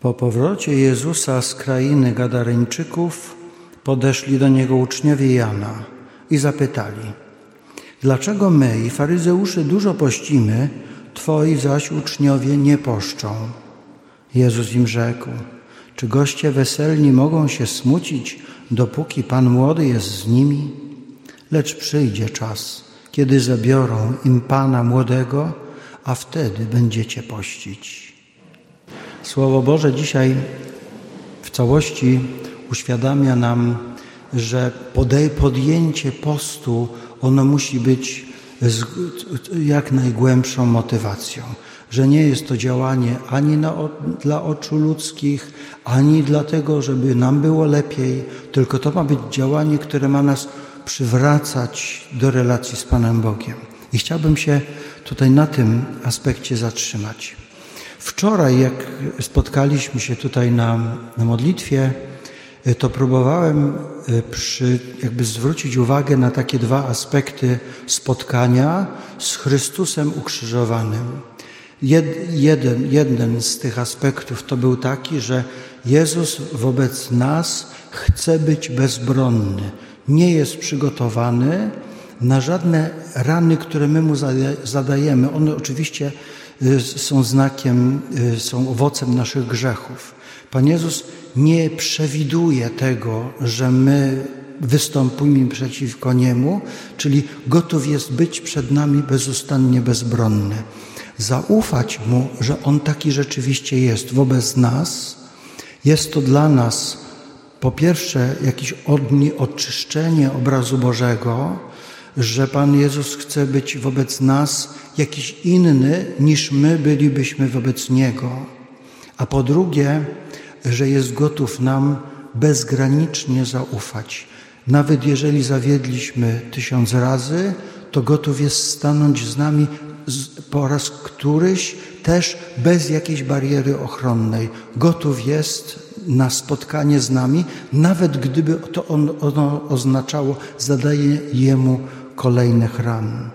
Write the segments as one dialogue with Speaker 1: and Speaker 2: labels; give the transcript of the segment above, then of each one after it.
Speaker 1: Po powrocie Jezusa z krainy Gadareńczyków podeszli do niego uczniowie Jana i zapytali: Dlaczego my i faryzeusze dużo pościmy, twoi zaś uczniowie nie poszczą? Jezus im rzekł: Czy goście weselni mogą się smucić, dopóki Pan młody jest z nimi? Lecz przyjdzie czas, kiedy zabiorą im Pana młodego, a wtedy będziecie pościć. Słowo Boże dzisiaj w całości uświadamia nam, że podjęcie postu ono musi być jak najgłębszą motywacją, że nie jest to działanie ani na, dla oczu ludzkich, ani dlatego, żeby nam było lepiej, tylko to ma być działanie, które ma nas przywracać do relacji z Panem Bogiem. I chciałbym się tutaj na tym aspekcie zatrzymać. Wczoraj, jak spotkaliśmy się tutaj na, na modlitwie, y, to próbowałem y, przy, jakby zwrócić uwagę na takie dwa aspekty spotkania z Chrystusem ukrzyżowanym. Jed, jeden, jeden z tych aspektów to był taki, że Jezus wobec nas chce być bezbronny, nie jest przygotowany na żadne rany, które my mu zadajemy. One oczywiście są znakiem, y, są owocem naszych grzechów. Pan Jezus nie przewiduje tego, że my wystąpimy przeciwko Niemu, czyli gotów jest być przed nami bezustannie bezbronny. Zaufać Mu, że On taki rzeczywiście jest wobec nas, jest to dla nas po pierwsze jakieś oczyszczenie obrazu Bożego, że Pan Jezus chce być wobec nas jakiś inny niż my bylibyśmy wobec Niego. A po drugie, że jest gotów nam bezgranicznie zaufać. Nawet jeżeli zawiedliśmy tysiąc razy, to gotów jest stanąć z nami po raz któryś też bez jakiejś bariery ochronnej. Gotów jest na spotkanie z nami, nawet gdyby to on, ono oznaczało zadaje Jemu kolejnych ran.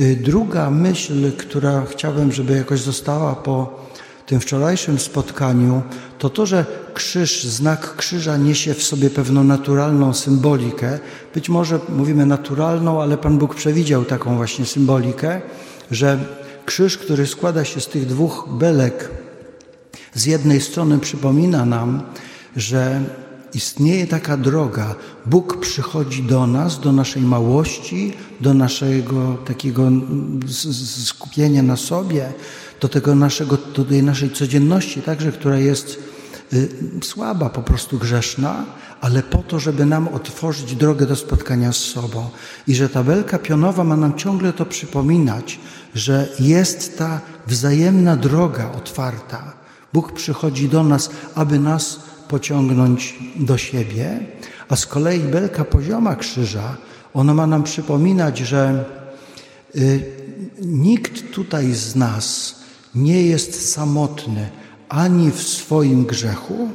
Speaker 1: Y, druga myśl, która chciałbym, żeby jakoś została po tym wczorajszym spotkaniu, to to, że krzyż, znak krzyża niesie w sobie pewną naturalną symbolikę. Być może mówimy naturalną, ale Pan Bóg przewidział taką właśnie symbolikę, że krzyż, który składa się z tych dwóch belek, z jednej strony przypomina nam, że istnieje taka droga. Bóg przychodzi do nas, do naszej małości, do naszego takiego skupienia na sobie, do tego naszego, do tej naszej codzienności, także, która jest y, słaba, po prostu grzeszna, ale po to, żeby nam otworzyć drogę do spotkania z sobą. I że ta belka pionowa ma nam ciągle to przypominać, że jest ta wzajemna droga otwarta. Bóg przychodzi do nas, aby nas pociągnąć do siebie, a z kolei belka pozioma krzyża, ona ma nam przypominać, że y, nikt tutaj z nas nie jest samotny ani w swoim grzechu,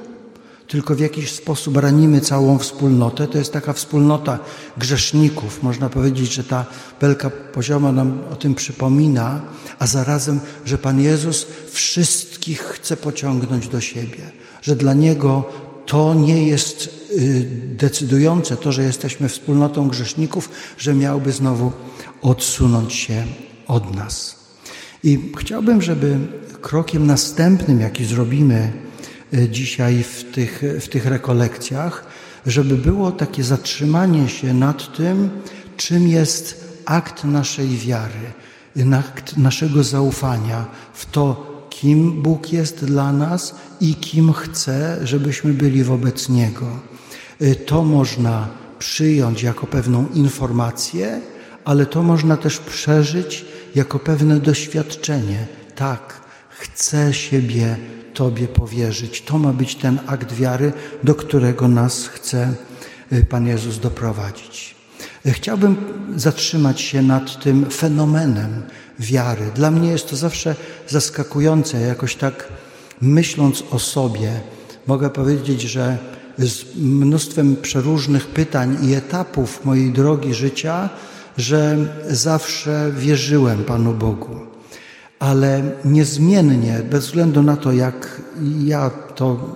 Speaker 1: tylko w jakiś sposób ranimy całą wspólnotę. To jest taka wspólnota grzeszników. Można powiedzieć, że ta belka pozioma nam o tym przypomina, a zarazem, że Pan Jezus wszystkich chce pociągnąć do siebie że dla Niego to nie jest y, decydujące, to, że jesteśmy wspólnotą grzeszników, że miałby znowu odsunąć się od nas. I chciałbym, żeby krokiem następnym, jaki zrobimy y, dzisiaj w tych, w tych rekolekcjach, żeby było takie zatrzymanie się nad tym, czym jest akt naszej wiary, akt naszego zaufania w to, kim Bóg jest dla nas i kim chce, żebyśmy byli wobec Niego. Y, to można przyjąć jako pewną informację, ale to można też przeżyć jako pewne doświadczenie. Tak, chcę siebie Tobie powierzyć. To ma być ten akt wiary, do którego nas chce y, Pan Jezus doprowadzić. Chciałbym zatrzymać się nad tym fenomenem wiary. Dla mnie jest to zawsze zaskakujące. Jakoś tak myśląc o sobie, mogę powiedzieć, że z mnóstwem przeróżnych pytań i etapów mojej drogi życia, że zawsze wierzyłem Panu Bogu. ale niezmiennie, bez względu na to, jak ja to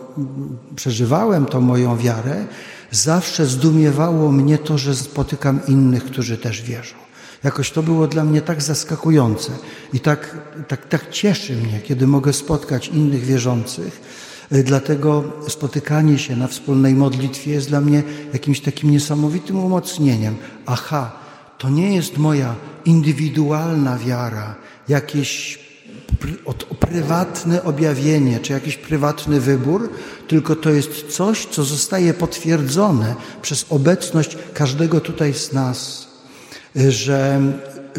Speaker 1: przeżywałem, tą moją wiarę, zawsze zdumiewało mnie to, że spotykam innych, którzy też wierzą. Jakoś to było dla mnie tak zaskakujące i tak, tak, tak cieszy mnie, kiedy mogę spotkać innych wierzących. Dlatego spotykanie się na wspólnej modlitwie jest dla mnie jakimś takim niesamowitym umocnieniem. Aha, to nie jest moja indywidualna wiara, jakieś prywatne objawienie czy jakiś prywatny wybór, tylko to jest coś, co zostaje potwierdzone przez obecność każdego tutaj z nas, że,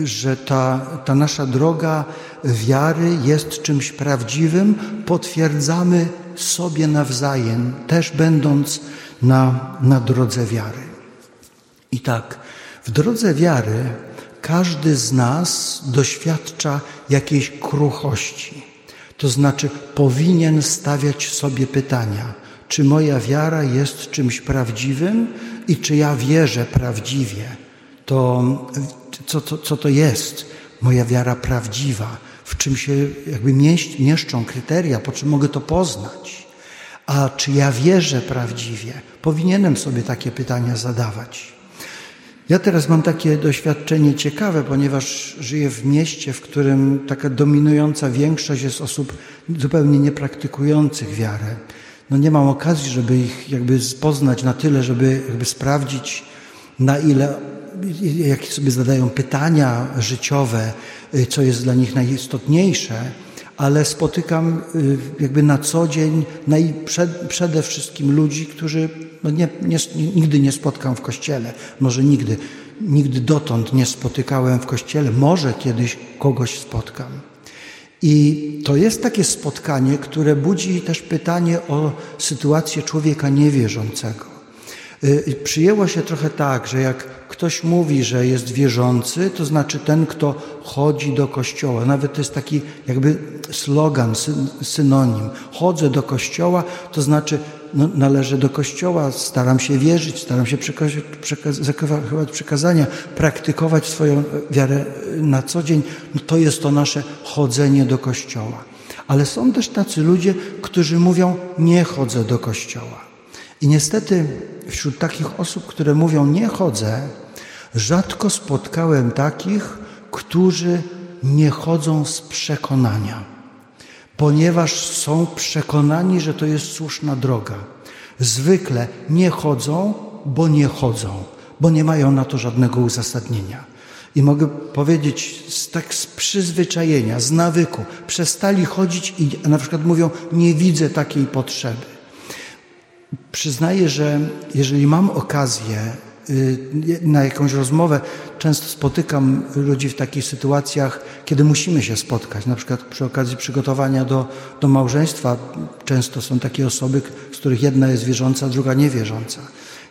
Speaker 1: że ta, ta nasza droga wiary jest czymś prawdziwym, potwierdzamy sobie nawzajem, też będąc na, na drodze wiary. I tak, w drodze wiary każdy z nas doświadcza jakiejś kruchości. To znaczy, powinien stawiać sobie pytania, czy moja wiara jest czymś prawdziwym i czy ja wierzę prawdziwie. To, co, co, co to jest moja wiara prawdziwa? W czym się jakby mieszczą kryteria, po czym mogę to poznać? A czy ja wierzę prawdziwie? Powinienem sobie takie pytania zadawać. Ja teraz mam takie doświadczenie ciekawe, ponieważ żyję w mieście, w którym taka dominująca większość jest osób zupełnie niepraktykujących wiarę. No nie mam okazji, żeby ich jakby poznać na tyle, żeby jakby sprawdzić, na ile, jakie sobie zadają pytania życiowe, co jest dla nich najistotniejsze ale spotykam y, jakby na co dzień przede wszystkim ludzi, którzy no nie, nie, nigdy nie spotkam w kościele, może nigdy, nigdy dotąd nie spotykałem w kościele, może kiedyś kogoś spotkam. I to jest takie spotkanie, które budzi też pytanie o sytuację człowieka niewierzącego. Y, przyjęło się trochę tak, że jak ktoś mówi, że jest wierzący, to znaczy ten, kto chodzi do kościoła. Nawet to jest taki jakby slogan, synonim. Chodzę do kościoła, to znaczy no, należę do kościoła, staram się wierzyć, staram się zachować przekazania, praktykować swoją wiarę na co dzień. No, to jest to nasze chodzenie do kościoła. Ale są też tacy ludzie, którzy mówią, nie chodzę do kościoła. I niestety wśród takich osób, które mówią nie chodzę, rzadko spotkałem takich, którzy nie chodzą z przekonania, ponieważ są przekonani, że to jest słuszna droga. Zwykle nie chodzą, bo nie chodzą, bo nie mają na to żadnego uzasadnienia. I mogę powiedzieć z, tak z przyzwyczajenia, z nawyku, przestali chodzić i na przykład mówią, nie widzę takiej potrzeby. Przyznaję, że jeżeli mam okazję na jakąś rozmowę, często spotykam ludzi w takich sytuacjach, kiedy musimy się spotkać, na przykład przy okazji przygotowania do, do małżeństwa. Często są takie osoby, z których jedna jest wierząca, druga niewierząca.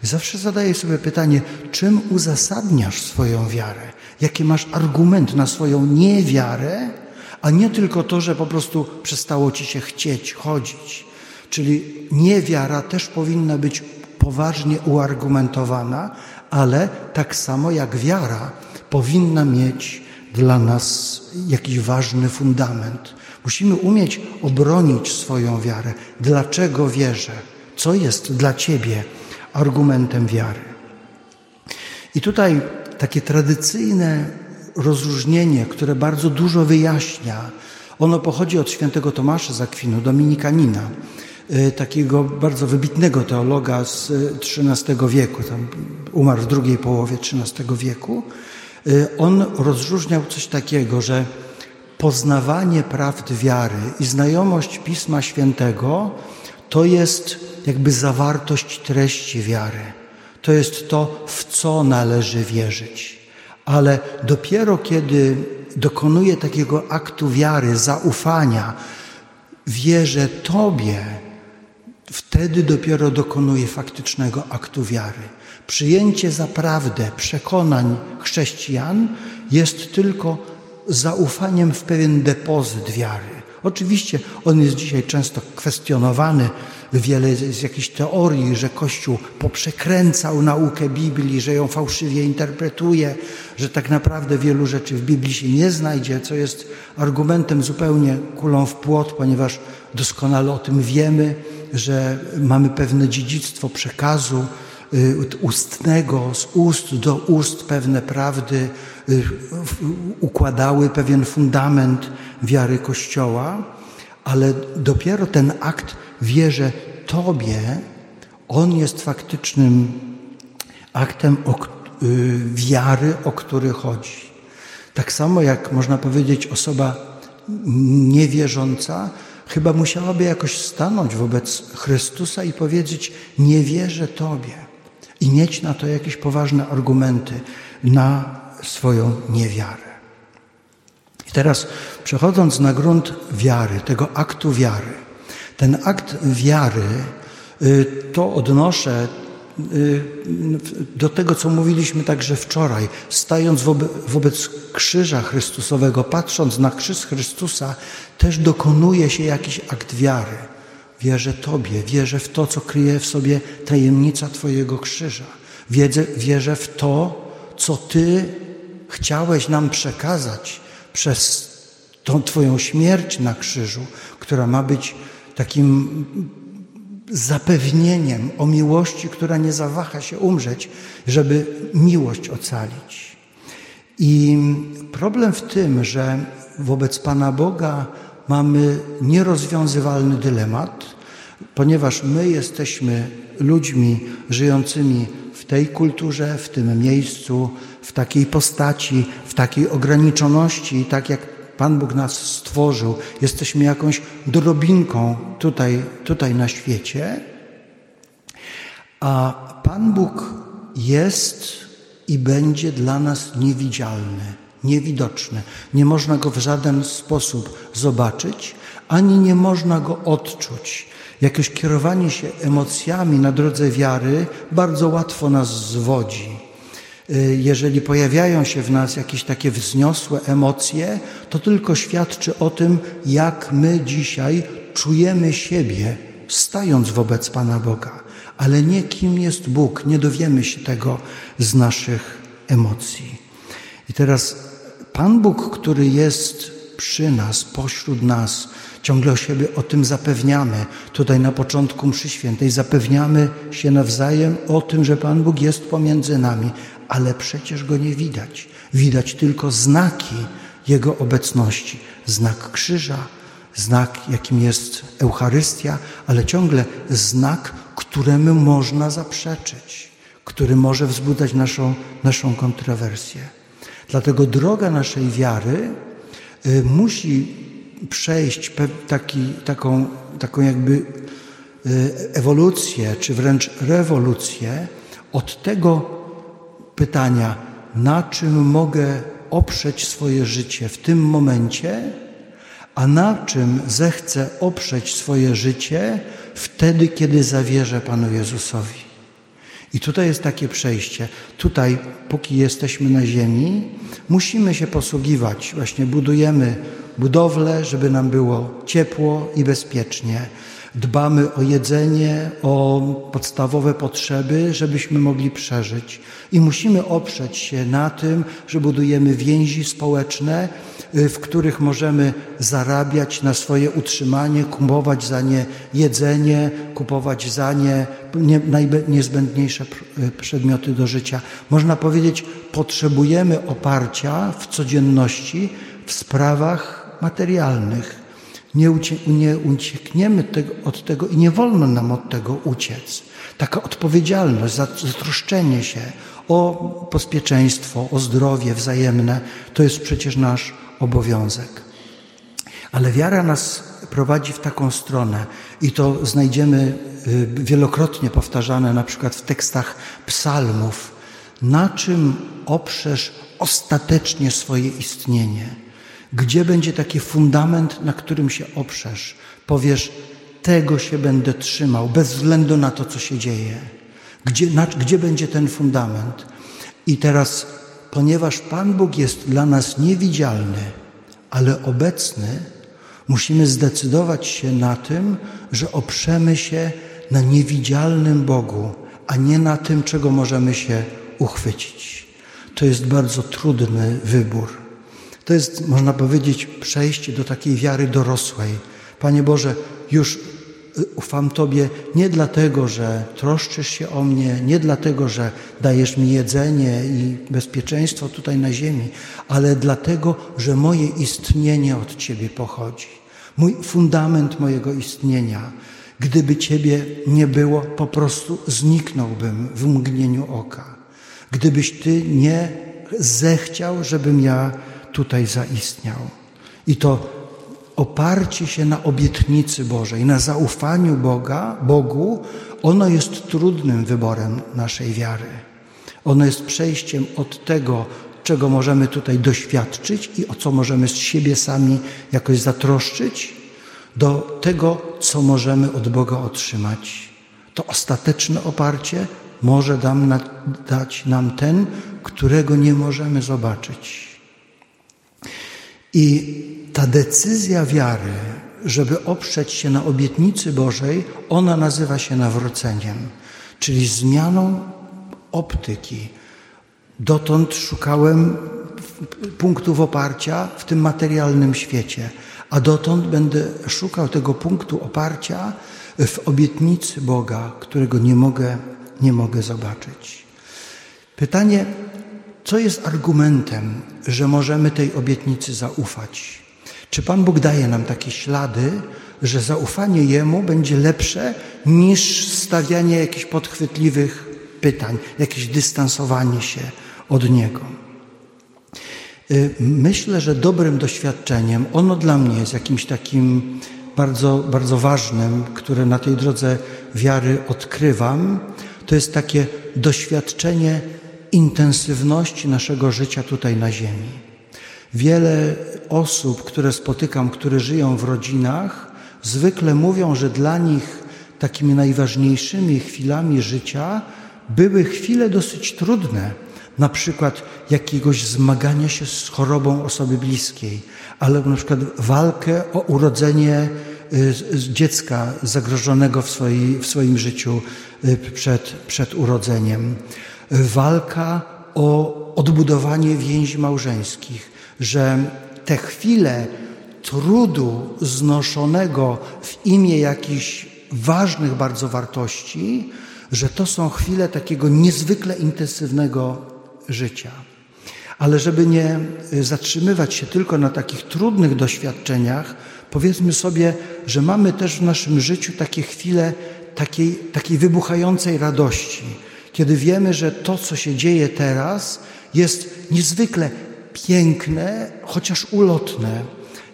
Speaker 1: I zawsze zadaję sobie pytanie, czym uzasadniasz swoją wiarę? Jaki masz argument na swoją niewiarę, a nie tylko to, że po prostu przestało ci się chcieć chodzić. Czyli niewiara też powinna być poważnie uargumentowana, ale tak samo jak wiara powinna mieć dla nas jakiś ważny fundament. Musimy umieć obronić swoją wiarę. Dlaczego wierzę? Co jest dla Ciebie argumentem wiary? I tutaj takie tradycyjne rozróżnienie, które bardzo dużo wyjaśnia, ono pochodzi od świętego Tomasza z Akwinu, dominikanina. Y, takiego bardzo wybitnego teologa z XIII y, wieku, tam umarł w drugiej połowie XIII wieku. Y, on rozróżniał coś takiego, że poznawanie prawd wiary i znajomość Pisma Świętego to jest jakby zawartość treści wiary. To jest to, w co należy wierzyć. Ale dopiero kiedy dokonuje takiego aktu wiary, zaufania, wierzę Tobie, Wtedy dopiero dokonuje faktycznego aktu wiary. Przyjęcie za prawdę przekonań chrześcijan jest tylko zaufaniem w pewien depozyt wiary. Oczywiście on jest dzisiaj często kwestionowany wiele z jakichś teorii, że Kościół poprzekręcał naukę Biblii, że ją fałszywie interpretuje, że tak naprawdę wielu rzeczy w Biblii się nie znajdzie, co jest argumentem zupełnie kulą w płot, ponieważ doskonale o tym wiemy, że mamy pewne dziedzictwo przekazu y, ustnego, z ust do ust pewne prawdy y, układały pewien fundament wiary Kościoła, ale dopiero ten akt wierzę Tobie, on jest faktycznym aktem y, wiary, o który chodzi. Tak samo jak można powiedzieć osoba niewierząca, chyba musiałaby jakoś stanąć wobec Chrystusa i powiedzieć: Nie wierzę Tobie. I mieć na to jakieś poważne argumenty na swoją niewiarę. I teraz przechodząc na grunt wiary, tego aktu wiary, ten akt wiary y, to odnoszę do tego, co mówiliśmy także wczoraj, stając wobec krzyża Chrystusowego, patrząc na krzyż Chrystusa, też dokonuje się jakiś akt wiary. Wierzę Tobie, wierzę w to, co kryje w sobie tajemnica Twojego krzyża. Wierzę, wierzę w to, co Ty chciałeś nam przekazać przez tą Twoją śmierć na krzyżu, która ma być takim zapewnieniem o miłości, która nie zawaha się umrzeć, żeby miłość ocalić. I problem w tym, że wobec Pana Boga mamy nierozwiązywalny dylemat, ponieważ my jesteśmy ludźmi żyjącymi w tej kulturze, w tym miejscu, w takiej postaci, w takiej ograniczoności, tak jak Pan Bóg nas stworzył, jesteśmy jakąś drobinką tutaj, tutaj na świecie, a Pan Bóg jest i będzie dla nas niewidzialny, niewidoczny. Nie można go w żaden sposób zobaczyć, ani nie można go odczuć. Jakieś kierowanie się emocjami na drodze wiary bardzo łatwo nas zwodzi. Y, jeżeli pojawiają się w nas jakieś takie wzniosłe emocje, to tylko świadczy o tym, jak my dzisiaj czujemy siebie, stając wobec Pana Boga, ale nie kim jest Bóg, nie dowiemy się tego z naszych emocji. I teraz Pan Bóg, który jest przy nas, pośród nas, ciągle siebie o tym zapewniamy. Tutaj na początku mszy świętej zapewniamy się nawzajem o tym, że Pan Bóg jest pomiędzy nami, ale przecież go nie widać. Widać tylko znaki Jego obecności. Znak krzyża, znak, jakim jest Eucharystia, ale ciągle znak, któremu można zaprzeczyć, który może wzbudzać naszą, naszą kontrowersję. Dlatego droga naszej wiary y, musi przejść taki, taką, taką jakby y, ewolucję, czy wręcz rewolucję od tego pytania, na czym mogę oprzeć swoje życie w tym momencie, a na czym zechcę oprzeć swoje życie wtedy, kiedy zawierzę Panu Jezusowi. I tutaj jest takie przejście. Tutaj, póki jesteśmy na ziemi, musimy się posługiwać. Właśnie budujemy budowlę, żeby nam było ciepło i bezpiecznie. Dbamy o jedzenie, o podstawowe potrzeby, żebyśmy mogli przeżyć. I musimy oprzeć się na tym, że budujemy więzi społeczne, y, w których możemy zarabiać na swoje utrzymanie, kupować za nie jedzenie, kupować za nie niezbędniejsze y, przedmioty do życia. Można powiedzieć, potrzebujemy oparcia w codzienności w sprawach materialnych nie, ucie, nie uciekniemy tego, od tego i nie wolno nam od tego uciec. Taka odpowiedzialność, zatroszczenie się o bezpieczeństwo, o zdrowie wzajemne, to jest przecież nasz obowiązek. Ale wiara nas prowadzi w taką stronę i to znajdziemy y, wielokrotnie powtarzane na przykład w tekstach psalmów. Na czym oprzesz ostatecznie swoje istnienie? Gdzie będzie taki fundament, na którym się oprzesz? Powiesz, tego się będę trzymał, bez względu na to, co się dzieje. Gdzie, na, gdzie będzie ten fundament? I teraz, ponieważ Pan Bóg jest dla nas niewidzialny, ale obecny, Musimy zdecydować się na tym, że oprzemy się na niewidzialnym Bogu, a nie na tym, czego możemy się uchwycić. To jest bardzo trudny wybór. To jest, można powiedzieć, przejście do takiej wiary dorosłej. Panie Boże, już ufam Tobie nie dlatego, że troszczysz się o mnie, nie dlatego, że dajesz mi jedzenie i bezpieczeństwo tutaj na ziemi, ale dlatego, że moje istnienie od Ciebie pochodzi. Mój fundament mojego istnienia. Gdyby Ciebie nie było, po prostu zniknąłbym w mgnieniu oka. Gdybyś Ty nie zechciał, żebym ja tutaj zaistniał. I to oparcie się na obietnicy Bożej, na zaufaniu Boga, Bogu, ono jest trudnym wyborem naszej wiary. Ono jest przejściem od tego, czego możemy tutaj doświadczyć i o co możemy z siebie sami jakoś zatroszczyć, do tego, co możemy od Boga otrzymać. To ostateczne oparcie może dać nam ten, którego nie możemy zobaczyć. I ta decyzja wiary, żeby oprzeć się na obietnicy Bożej, ona nazywa się nawróceniem, czyli zmianą optyki. Dotąd szukałem punktów oparcia w tym materialnym świecie, a dotąd będę szukał tego punktu oparcia w obietnicy Boga, którego nie mogę, nie mogę zobaczyć. Pytanie, co jest argumentem, że możemy tej obietnicy zaufać? Czy Pan Bóg daje nam takie ślady, że zaufanie Jemu będzie lepsze niż stawianie jakichś podchwytliwych pytań, jakieś dystansowanie się od Niego? Y, myślę, że dobrym doświadczeniem, ono dla mnie jest jakimś takim bardzo, bardzo ważnym, które na tej drodze wiary odkrywam, to jest takie doświadczenie intensywności naszego życia tutaj na Ziemi. Wiele osób, które spotykam, które żyją w rodzinach, zwykle mówią, że dla nich takimi najważniejszymi chwilami życia były chwile dosyć trudne, na przykład jakiegoś zmagania się z chorobą osoby bliskiej, albo na przykład walkę o urodzenie y, dziecka zagrożonego w, swojej, w swoim życiu y, przed, przed urodzeniem, walka o odbudowanie więzi małżeńskich, że te chwile trudu znoszonego w imię jakichś ważnych bardzo wartości, że to są chwile takiego niezwykle intensywnego życia. Ale żeby nie zatrzymywać się tylko na takich trudnych doświadczeniach, powiedzmy sobie, że mamy też w naszym życiu takie chwile takiej, takiej wybuchającej radości, kiedy wiemy, że to, co się dzieje teraz, jest niezwykle piękne, chociaż ulotne.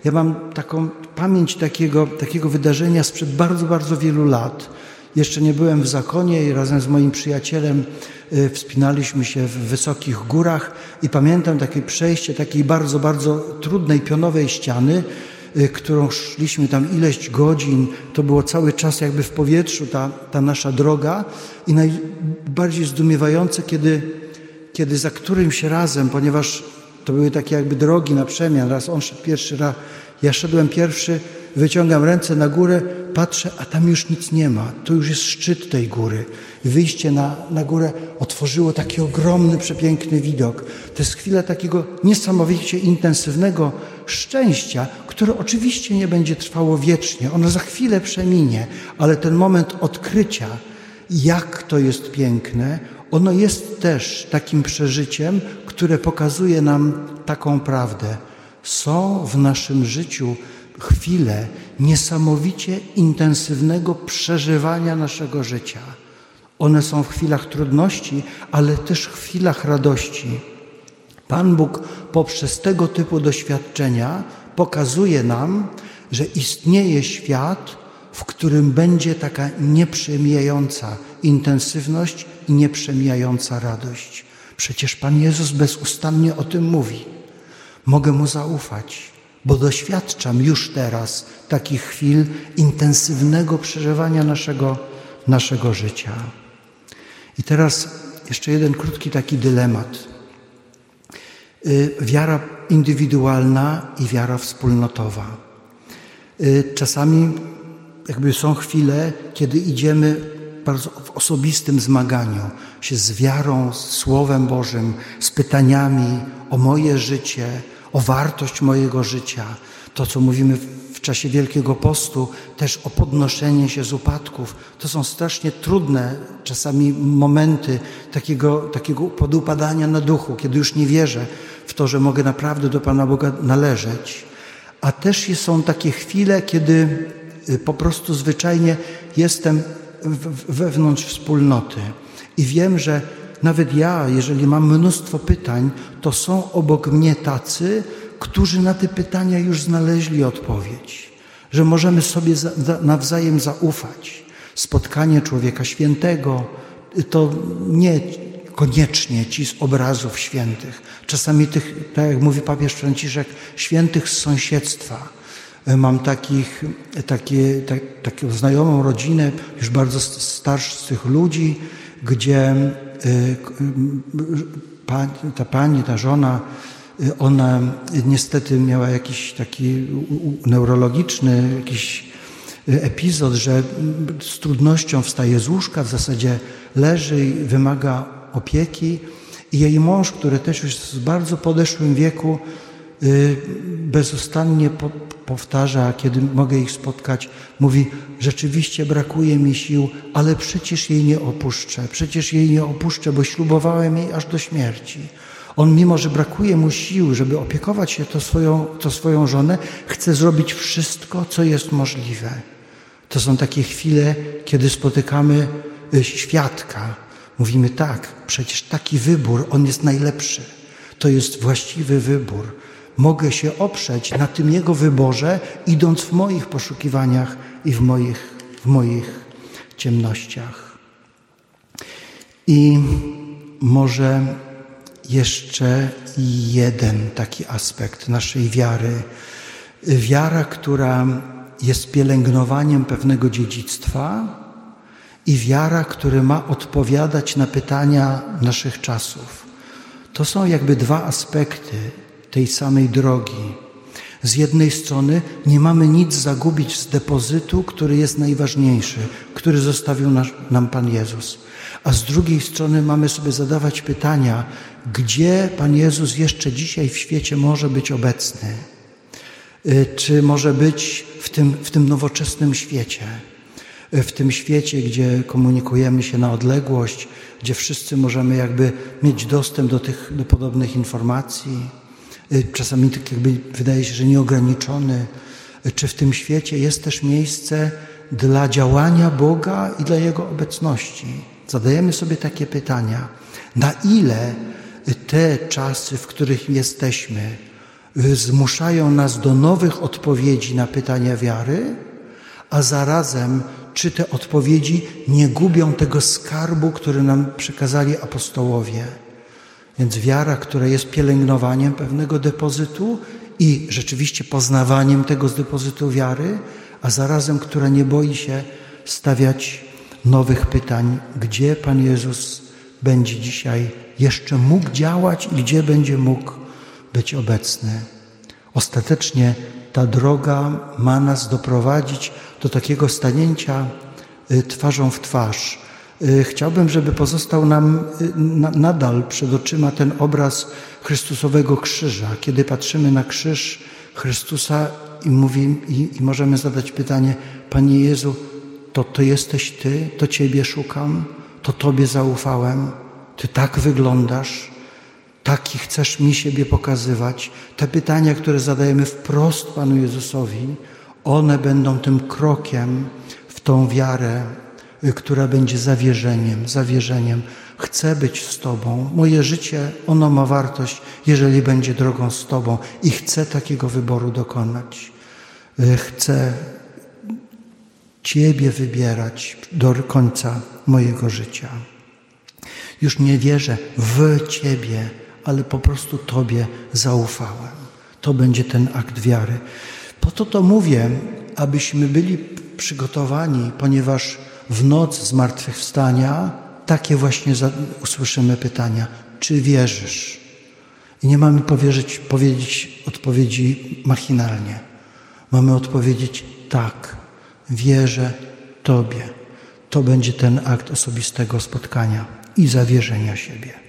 Speaker 1: Ja mam taką pamięć takiego, takiego wydarzenia sprzed bardzo, bardzo wielu lat. Jeszcze nie byłem w zakonie i razem z moim przyjacielem y, wspinaliśmy się w wysokich górach i pamiętam takie przejście takiej bardzo, bardzo trudnej pionowej ściany, którą szliśmy tam ileś godzin. To było cały czas jakby w powietrzu ta, ta nasza droga i najbardziej zdumiewające, kiedy, kiedy za którymś razem, ponieważ to były takie jakby drogi na przemian. Raz on szedł pierwszy, raz ja szedłem pierwszy, wyciągam ręce na górę, patrzę, a tam już nic nie ma. To już jest szczyt tej góry. Wyjście na, na górę otworzyło taki ogromny, przepiękny widok. To jest chwila takiego niesamowicie intensywnego szczęścia, które oczywiście nie będzie trwało wiecznie. Ono za chwilę przeminie, ale ten moment odkrycia, jak to jest piękne, ono jest też takim przeżyciem, które pokazuje nam taką prawdę. Są w naszym życiu chwile niesamowicie intensywnego przeżywania naszego życia. One są w chwilach trudności, ale też w chwilach radości. Pan Bóg poprzez tego typu doświadczenia pokazuje nam, że istnieje świat, w którym będzie taka nieprzemijająca intensywność i nieprzemijająca radość. Przecież Pan Jezus bezustannie o tym mówi. Mogę Mu zaufać, bo doświadczam już teraz takich chwil intensywnego przeżywania naszego, naszego życia. I teraz jeszcze jeden krótki taki dylemat. Y, wiara indywidualna i wiara wspólnotowa. Y, czasami jakby są chwile, kiedy idziemy w osobistym zmaganiu się z wiarą, z Słowem Bożym, z pytaniami o moje życie, o wartość mojego życia. To, co mówimy w czasie Wielkiego Postu, też o podnoszenie się z upadków. To są strasznie trudne czasami momenty takiego, takiego podupadania na duchu, kiedy już nie wierzę w to, że mogę naprawdę do Pana Boga należeć. A też są takie chwile, kiedy y, po prostu zwyczajnie jestem wewnątrz wspólnoty i wiem, że nawet ja, jeżeli mam mnóstwo pytań, to są obok mnie tacy, którzy na te pytania już znaleźli odpowiedź, że możemy sobie nawzajem zaufać. Spotkanie człowieka świętego to nie koniecznie ci z obrazów świętych, czasami tych, tak jak mówi papież Franciszek, świętych z sąsiedztwa. Mam takich, takie, tak, taką znajomą rodzinę, już bardzo starszych ludzi, gdzie ta pani, ta żona, y, ona niestety miała jakiś taki neurologiczny jakiś epizod, że z trudnością wstaje z łóżka, w zasadzie leży i wymaga opieki. I jej mąż, który też już jest w bardzo podeszłym wieku, y, bezustannie powtarza, kiedy mogę ich spotkać, mówi: Rzeczywiście brakuje mi sił, ale przecież jej nie opuszczę, przecież jej nie opuszczę, bo ślubowałem jej aż do śmierci. On, mimo że brakuje mu sił, żeby opiekować się to swoją, to swoją żonę, chce zrobić wszystko, co jest możliwe. To są takie chwile, kiedy spotykamy y, świadka. Mówimy tak, przecież taki wybór, on jest najlepszy. To jest właściwy wybór mogę się oprzeć na tym Jego wyborze, idąc w moich poszukiwaniach i w moich, w moich ciemnościach. I może jeszcze jeden taki aspekt naszej wiary. Wiara, która jest pielęgnowaniem pewnego dziedzictwa i wiara, która ma odpowiadać na pytania naszych czasów. To są jakby dwa aspekty tej samej drogi. Z jednej strony nie mamy nic zagubić z depozytu, który jest najważniejszy, który zostawił nam Pan Jezus. A z drugiej strony mamy sobie zadawać pytania, gdzie Pan Jezus jeszcze dzisiaj w świecie może być obecny? Y, czy może być w tym, w tym nowoczesnym świecie? Y, w tym świecie, gdzie komunikujemy się na odległość, gdzie wszyscy możemy jakby mieć dostęp do tych do podobnych informacji? Y, czasami tak jakby wydaje się, że nieograniczony, y, czy w tym świecie jest też miejsce dla działania Boga i dla Jego obecności. Zadajemy sobie takie pytania, na ile te czasy, w których jesteśmy, y, zmuszają nas do nowych odpowiedzi na pytania wiary, a zarazem czy te odpowiedzi nie gubią tego skarbu, który nam przekazali apostołowie. Więc wiara, która jest pielęgnowaniem pewnego depozytu i rzeczywiście poznawaniem tego z depozytu wiary, a zarazem, która nie boi się stawiać nowych pytań, gdzie Pan Jezus będzie dzisiaj jeszcze mógł działać i gdzie będzie mógł być obecny. Ostatecznie ta droga ma nas doprowadzić do takiego stanięcia y, twarzą w twarz chciałbym, żeby pozostał nam y, nadal przed oczyma ten obraz Chrystusowego krzyża. Kiedy patrzymy na krzyż Chrystusa i, mówi, i, i możemy zadać pytanie, Panie Jezu, to to jesteś Ty, to Ciebie szukam, to Tobie zaufałem, Ty tak wyglądasz, taki chcesz mi siebie pokazywać. Te pytania, które zadajemy wprost Panu Jezusowi, one będą tym krokiem w tą wiarę, która będzie zawierzeniem, zawierzeniem. Chcę być z Tobą. Moje życie, ono ma wartość, jeżeli będzie drogą z Tobą i chcę takiego wyboru dokonać. E, chcę Ciebie wybierać do końca mojego życia. Już nie wierzę w Ciebie, ale po prostu Tobie zaufałem. To będzie ten akt wiary. Po to to mówię, abyśmy byli przygotowani, ponieważ w noc zmartwychwstania takie właśnie usłyszymy pytania. Czy wierzysz? I nie mamy powierzyć, powiedzieć odpowiedzi machinalnie. Mamy odpowiedzieć tak, wierzę Tobie. To będzie ten akt osobistego spotkania i zawierzenia siebie.